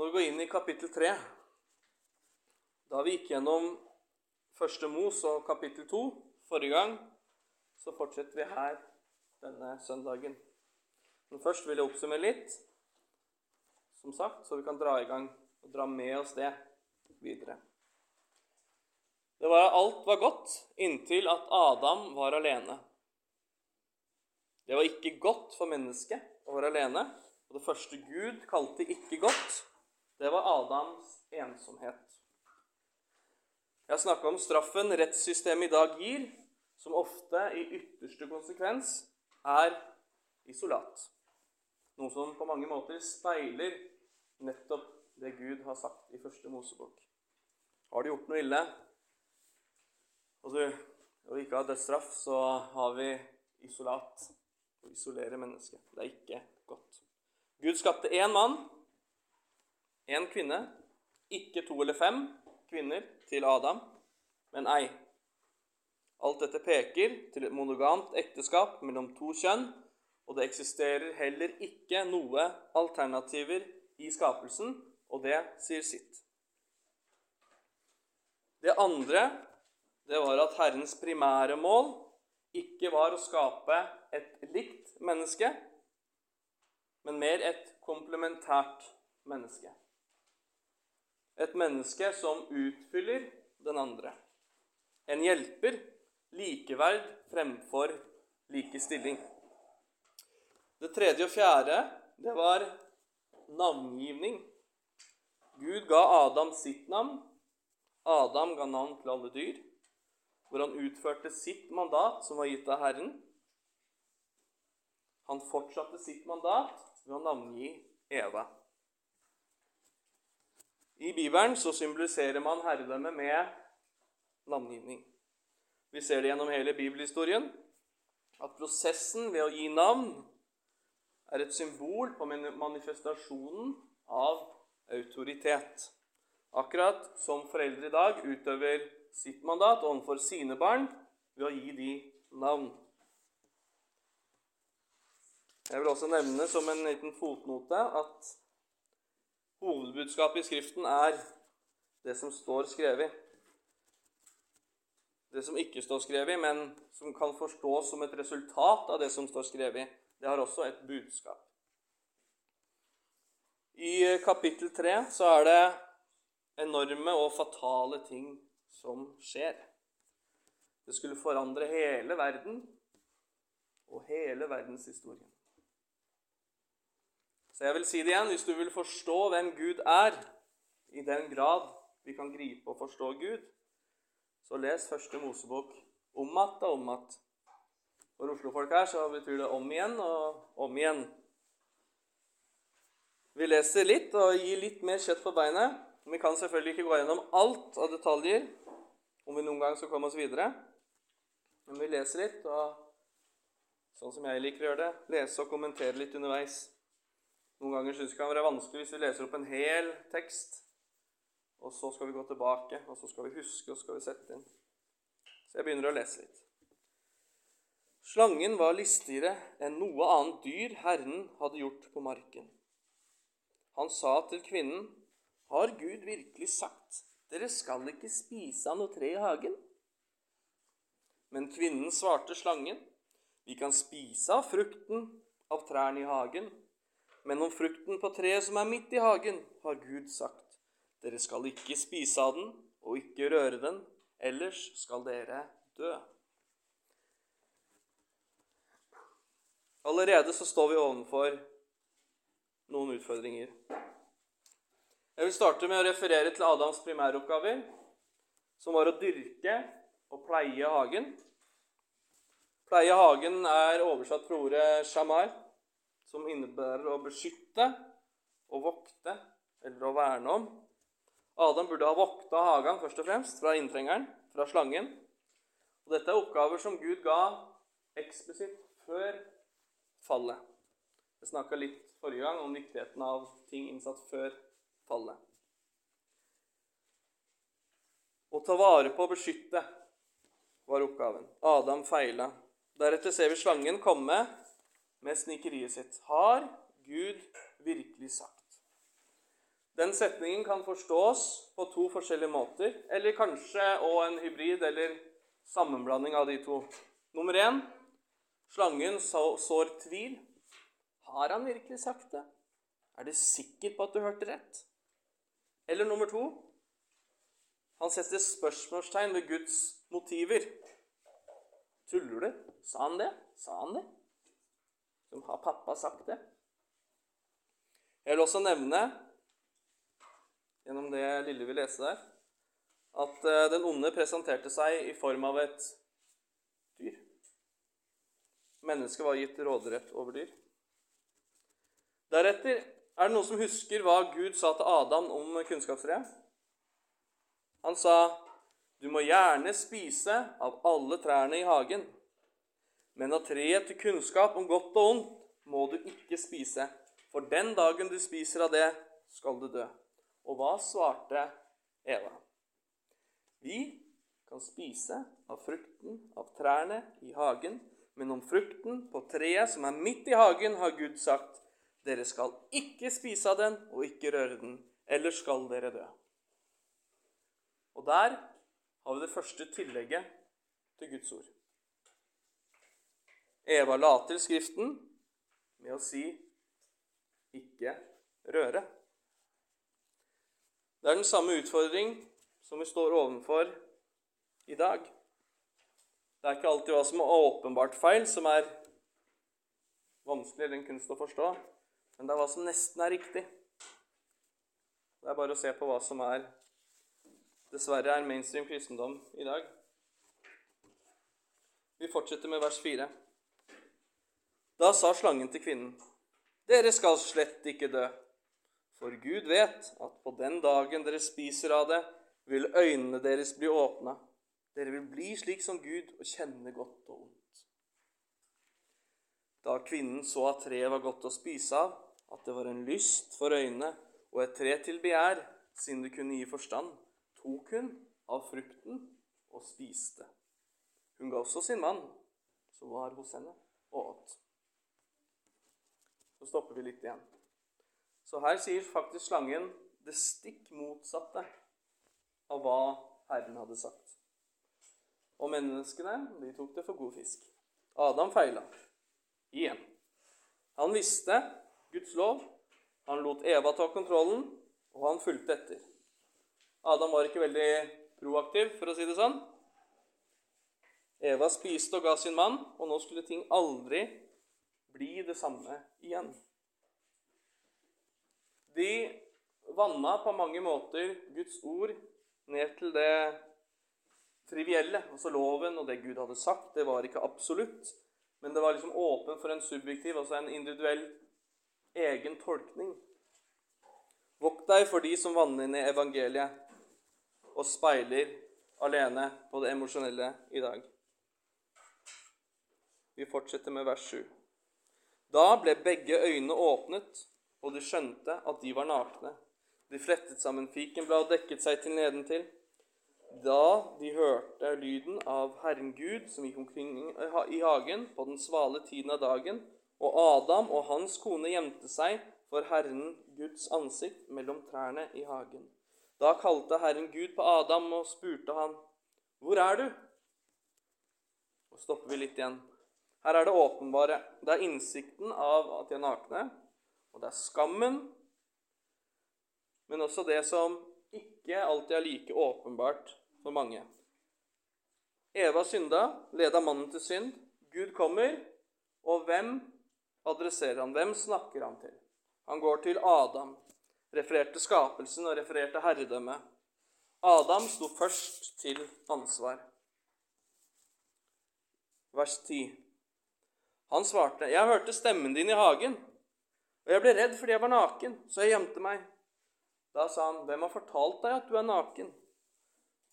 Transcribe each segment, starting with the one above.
Når vi går inn i kapittel 3, da vi gikk gjennom første Mos og kapittel 2 forrige gang, så fortsetter vi her denne søndagen. Men først vil jeg oppsummere litt, som sagt, så vi kan dra i gang og dra med oss det videre. Det var Alt var godt inntil at Adam var alene. Det var ikke godt for mennesket å være alene. Og det første Gud kalte ikke godt, det var Adams ensomhet. Jeg har snakka om straffen rettssystemet i dag gir, som ofte i ytterste konsekvens er isolat. Noe som på mange måter speiler nettopp det Gud har sagt i første Mosebok. Har du gjort noe ille, og du og ikke har dødsstraff, så har vi isolat. Å isolere mennesket. Det er ikke godt. Gud skapte én mann, én kvinne, ikke to eller fem kvinner til Adam, men ei. Alt dette peker til et monogamt ekteskap mellom to kjønn, og det eksisterer heller ikke noe alternativer i skapelsen, og det sier sitt. Det andre det var at Herrens primære mål ikke var å skape et likt menneske, men mer et komplementært menneske. Et menneske som utfyller den andre. En hjelper, likeverd fremfor likestilling. Det tredje og fjerde, det var navngivning. Gud ga Adam sitt navn. Adam ga navn til alle dyr, hvor han utførte sitt mandat, som var gitt av Herren. Han fortsatte sitt mandat ved å navngi Eva. I Bibelen så symboliserer man herredømmet med navngivning. Vi ser det gjennom hele bibelhistorien at prosessen ved å gi navn er et symbol på manifestasjonen av autoritet. Akkurat som foreldre i dag utøver sitt mandat overfor sine barn ved å gi de navn. Jeg vil også nevne som en liten fotnote at hovedbudskapet i Skriften er det som står skrevet. Det som ikke står skrevet, men som kan forstås som et resultat av det som står skrevet, det har også et budskap. I kapittel 3 så er det enorme og fatale ting som skjer. Det skulle forandre hele verden og hele verdenshistorien. Så jeg vil si det igjen hvis du vil forstå hvem Gud er, i den grad vi kan gripe og forstå Gud, så les første Mosebok om att og om att. For Oslo-folk her så betyr det om igjen og om igjen. Vi leser litt og gir litt mer kjøtt på beinet. Vi kan selvfølgelig ikke gå gjennom alt av detaljer om vi noen gang skal komme oss videre. Men vi leser litt, og sånn som jeg liker å gjøre det, lese og kommentere litt underveis. Noen ganger syns det kan være vanskelig hvis vi leser opp en hel tekst, og så skal vi gå tilbake, og så skal vi huske, og så skal vi sette inn. Så jeg begynner å lese litt. Slangen var listigere enn noe annet dyr Herren hadde gjort på marken. Han sa til kvinnen, Har Gud virkelig sagt, dere skal ikke spise av noe tre i hagen? Men kvinnen svarte slangen, Vi kan spise av frukten av trærne i hagen, men om frukten på treet som er midt i hagen, har Gud sagt:" Dere skal ikke spise av den og ikke røre den, ellers skal dere dø. Allerede så står vi ovenfor noen utfordringer. Jeg vil starte med å referere til Adams primæroppgaver, som var å dyrke og pleie hagen. Pleie hagen er oversatt fra ordet shamar, som innebærer å beskytte og vokte eller å verne om. Adam burde ha vokta hagen først og fremst fra inntrengeren, fra slangen. Og Dette er oppgaver som Gud ga eksplisitt før fallet. Jeg snakka litt forrige gang om viktigheten av ting innsatt før fallet. Å ta vare på og beskytte var oppgaven. Adam feila. Deretter ser vi slangen komme med snikeriet sitt. Har Gud virkelig sagt? Den setningen kan forstås på to forskjellige måter, eller kanskje òg en hybrid eller sammenblanding av de to. Nummer én slangen sår tvil. Har han virkelig sagt det? Er du sikker på at du hørte rett? Eller nummer to han setter spørsmålstegn ved Guds motiver. Tuller du? Sa han det? Sa han det? Som har pappa sagt det? Jeg vil også nevne, gjennom det lille vi leste der, at eh, den onde presenterte seg i form av et dyr. Mennesket var gitt råderett over dyr. Deretter er det noen som husker hva Gud sa til Adam om kunnskapstreet. Han sa, 'Du må gjerne spise av alle trærne i hagen.' 'Men av treet til kunnskap om godt og ondt må du ikke spise.' 'For den dagen du spiser av det, skal du dø.' Og hva svarte Eva? Vi kan spise av frukten av trærne i hagen, men om frukten på treet som er midt i hagen, har Gud sagt, dere skal ikke spise av den og ikke røre den, ellers skal dere dø. Og der har vi det første tillegget til Guds ord. Eva la til Skriften med å si 'ikke røre'. Det er den samme utfordring som vi står overfor i dag. Det er ikke alltid hva som er åpenbart feil, som er vanskelig eller en kunst å forstå, men det er hva som nesten er riktig. Det er bare å se på hva som er dessverre er mainstream kristendom i dag. Vi fortsetter med vers 4. Da sa slangen til kvinnen, dere skal slett ikke dø, for Gud vet at på den dagen dere spiser av det, vil øynene deres bli åpna. Dere vil bli slik som Gud og kjenne godt og ondt. Da kvinnen så at treet var godt å spise av, at det var en lyst for øynene og et tre til begjær, siden det kunne gi forstand, tok hun av frukten og spiste. Hun ga også sin mann, som var hos henne, og åt. Så stopper vi litt igjen. Så her sier faktisk slangen det stikk motsatte av hva Herren hadde sagt. Og menneskene de tok det for god fisk. Adam feila. Igjen. Han visste Guds lov. Han lot Eva ta kontrollen, og han fulgte etter. Adam var ikke veldig proaktiv, for å si det sånn. Eva spiste og ga sin mann, og nå skulle ting aldri bli det samme igjen. De vanna på mange måter Guds ord ned til det trivielle. Altså loven og det Gud hadde sagt, det var ikke absolutt. Men det var liksom åpen for en subjektiv, altså en individuell egen tolkning. Vokt deg for de som vanner i evangeliet og speiler alene på det emosjonelle i dag. Vi fortsetter med vers 7. Da ble begge øynene åpnet, og de skjønte at de var nakne. De flettet sammen fikenblad og dekket seg til nedentil. Da de hørte lyden av Herren Gud som gikk omkring i hagen på den svale tiden av dagen, og Adam og hans kone gjemte seg for Herren Guds ansikt mellom trærne i hagen. Da kalte Herren Gud på Adam og spurte han, 'Hvor er du?' Og stopper vi litt igjen. Her er det åpenbare. Det er innsikten av at de er nakne, og det er skammen, men også det som ikke alltid er like åpenbart for mange. Eva synda, leda mannen til synd. Gud kommer, og hvem adresserer han? Hvem snakker han til? Han går til Adam refererte skapelsen og refererte herredømmet. Adam sto først til ansvar. Vers 10. Han svarte, 'Jeg hørte stemmen din i hagen, og jeg ble redd fordi jeg var naken, så jeg gjemte meg.' Da sa han, 'Hvem har fortalt deg at du er naken?'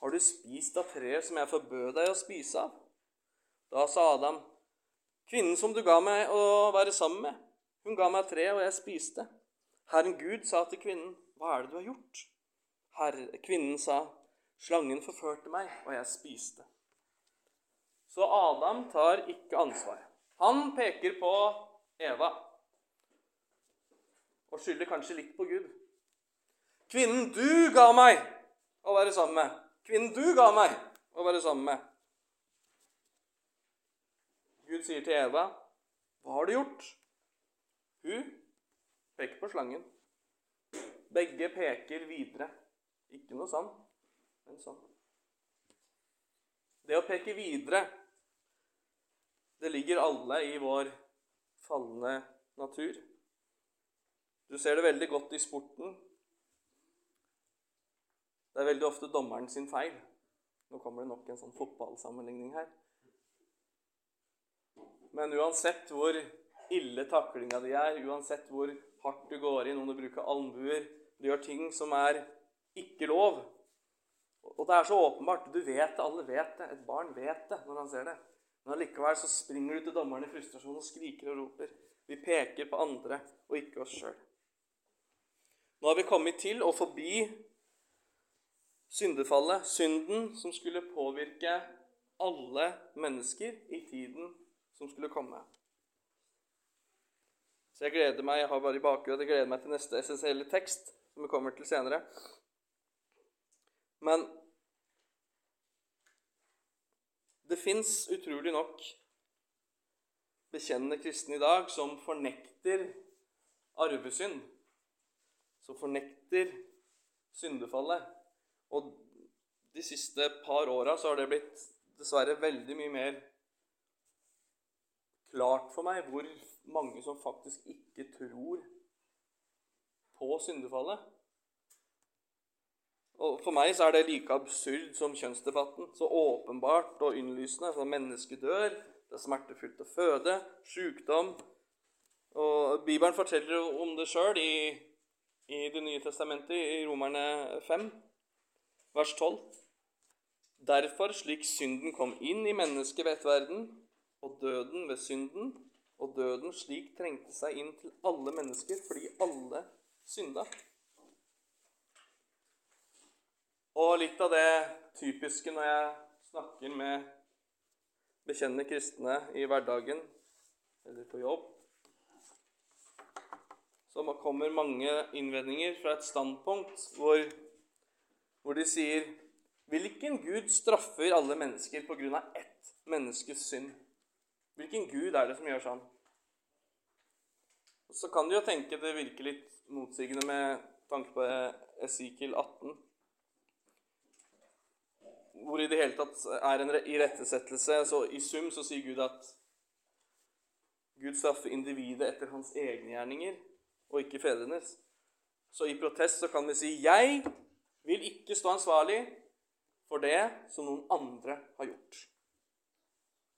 'Har du spist av treet som jeg forbød deg å spise av?' Da sa Adam, 'Kvinnen som du ga meg å være sammen med, hun ga meg tre, og jeg spiste.' Herren Gud sa til kvinnen, 'Hva er det du har gjort?' Herre, kvinnen sa, 'Slangen forførte meg, og jeg spiste.' Så Adam tar ikke ansvar. Han peker på Eva og skylder kanskje litt på Gud. Kvinnen du ga meg å være sammen med. Kvinnen du ga meg å være sammen med. Gud sier til Eva, 'Hva har du gjort?' Hun peker på slangen. Begge peker videre. Ikke noe sånn, men sånn. Det å peke videre, det ligger alle i vår falne natur. Du ser det veldig godt i sporten. Det er veldig ofte dommeren sin feil. Nå kommer det nok en sånn fotballsammenligning her. Men uansett hvor ille taklinga di er, uansett hvor hardt du går inn, om du bruker albuer Du gjør ting som er ikke lov. Og det er så åpenbart. Du vet det, alle vet det. Et barn vet det når han ser det. Men allikevel så springer du til dommeren i frustrasjon og skriker og roper. Vi peker på andre og ikke oss sjøl. Nå har vi kommet til og forbi syndefallet, synden som skulle påvirke alle mennesker i tiden som skulle komme. Så jeg gleder meg jeg har bare i bakgrunn, jeg gleder meg til neste essensielle tekst, som vi kommer til senere. Men det fins utrolig nok bekjennende kristne i dag som fornekter arvesynd, som fornekter syndefallet. Og de siste par åra har det blitt dessverre veldig mye mer klart for meg hvor mange som faktisk ikke tror på syndefallet. Og For meg så er det like absurd som kjønnsdebatten. Så åpenbart og innlysende. Så mennesket dør, det er smertefullt å føde, sykdom Og Bibelen forteller om det sjøl i, i Det nye testamentet, i Romerne 5, vers 12. Derfor, slik synden kom inn i mennesket ved ett verden, og døden ved synden, og døden slik trengte seg inn til alle mennesker fordi alle synda. Og litt av det typiske når jeg snakker med bekjennende kristne i hverdagen eller på jobb, så kommer mange innvendinger fra et standpunkt hvor, hvor de sier Hvilken Gud straffer alle mennesker pga. ett menneskes synd? Hvilken Gud er det som gjør sånn? Så kan du jo tenke det virker litt motsigende med tanke på Esikel 18 hvor i det hele tatt er en irettesettelse. Så i sum så sier Gud at Gud straffer individet etter hans egne gjerninger, og ikke fedrenes. Så i protest så kan vi si 'Jeg vil ikke stå ansvarlig for det som noen andre har gjort'.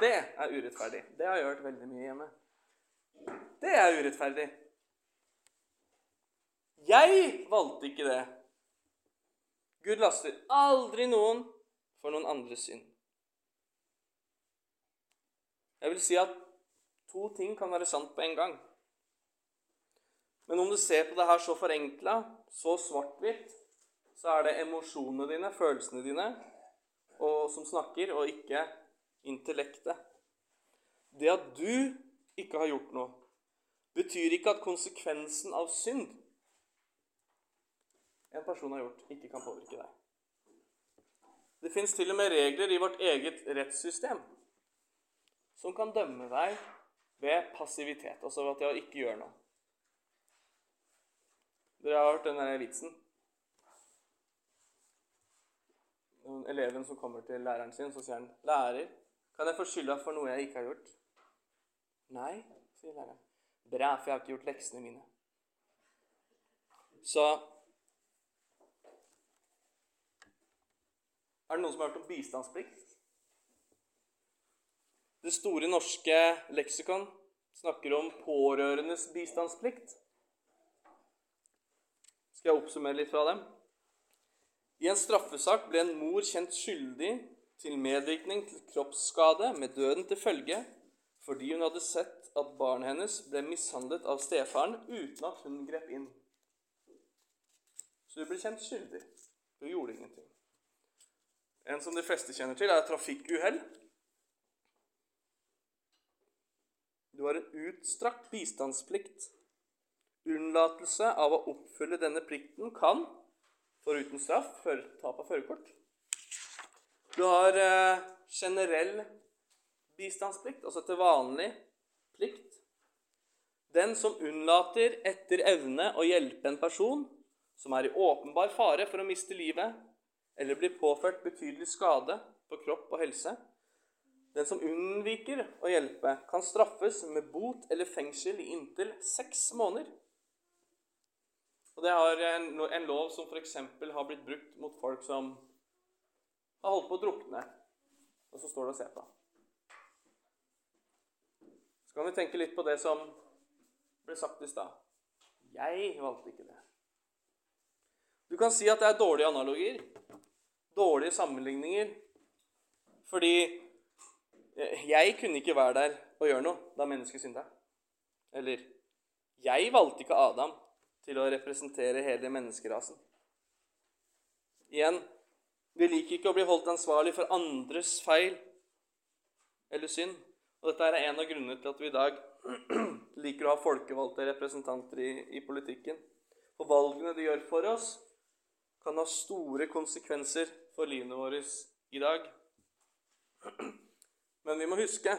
Det er urettferdig. Det har jeg hørt veldig mye hjemme. Det er urettferdig. Jeg valgte ikke det. Gud laster aldri noen for noen andres synd. Jeg vil si at to ting kan være sant på en gang. Men om du ser på det her så forenkla, så svart-hvitt, så er det emosjonene dine, følelsene dine, og, som snakker, og ikke intellektet. Det at du ikke har gjort noe, betyr ikke at konsekvensen av synd en person har gjort, ikke kan påvirke deg. Det fins til og med regler i vårt eget rettssystem som kan dømme deg ved passivitet, altså ved at jeg ikke gjør noe. Dere har hørt den der vitsen? Eleven som kommer til læreren sin, så sier han 'Lærer, kan jeg få skylda for noe jeg ikke har gjort?' 'Nei', sier læreren. 'Bra, for jeg har ikke gjort leksene mine'. Så Er det noen som har hørt om bistandsplikt? Det store norske leksikon snakker om pårørendes bistandsplikt. Skal jeg oppsummere litt fra dem? I en straffesak ble en mor kjent skyldig til medvirkning til kroppsskade med døden til følge fordi hun hadde sett at barnet hennes ble mishandlet av stefaren uten at hun grep inn. Så hun ble kjent skyldig. Hun gjorde ingenting. En som de fleste kjenner til, er trafikkuhell. Du har en utstrakt bistandsplikt. Unnlatelse av å oppfylle denne plikten kan, for uten straff før tap av førerkort. Du har eh, generell bistandsplikt, altså til vanlig plikt. Den som unnlater etter evne å hjelpe en person som er i åpenbar fare for å miste livet eller blir påført betydelig skade på kropp og helse. Den som unnviker å hjelpe, kan straffes med bot eller fengsel i inntil seks måneder. Og Det er en, en lov som f.eks. har blitt brukt mot folk som har holdt på å drukne, og så står det og ser på. Så kan vi tenke litt på det som ble sagt i stad. Jeg valgte ikke det. Du kan si at det er dårlige analogier, dårlige sammenligninger, fordi jeg kunne ikke være der og gjøre noe da mennesket synda. Eller jeg valgte ikke Adam til å representere hele menneskerasen. Igjen vi liker ikke å bli holdt ansvarlig for andres feil eller synd. Og dette er en av grunnene til at vi i dag liker å ha folkevalgte representanter i, i politikken. For valgene de gjør for oss, kan ha store konsekvenser for livene våre i dag. Men vi må huske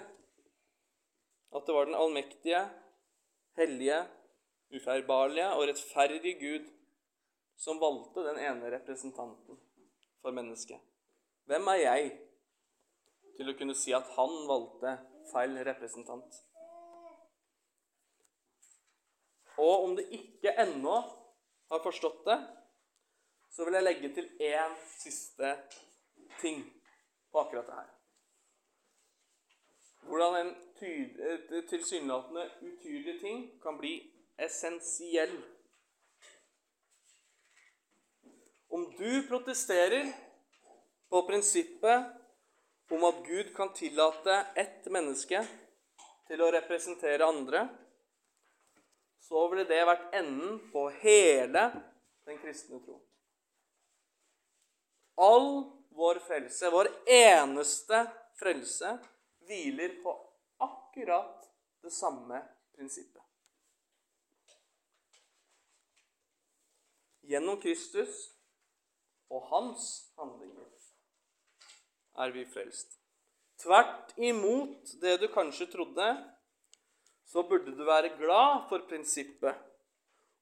at det var den allmektige, hellige, ufeilbarlige og rettferdige Gud som valgte den ene representanten for mennesket. Hvem er jeg til å kunne si at han valgte feil representant? Og om det ikke ennå har forstått det, så vil jeg legge til én siste ting på akkurat det her. Hvordan en tilsynelatende utydelig ting kan bli essensiell. Om du protesterer på prinsippet om at Gud kan tillate ett menneske til å representere andre, så ville det vært enden på hele den kristne tro. All vår frelse, vår eneste frelse, hviler på akkurat det samme prinsippet. Gjennom Kristus og hans handlinger er vi frelst. Tvert imot det du kanskje trodde, så burde du være glad for prinsippet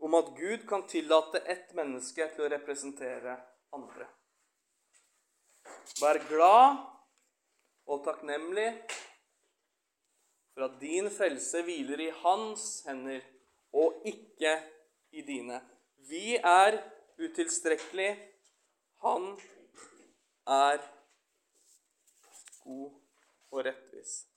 om at Gud kan tillate ett menneske til å representere andre. Vær glad og takknemlig for at din frelse hviler i hans hender og ikke i dine. Vi er utilstrekkelig. Han er god og rettvis.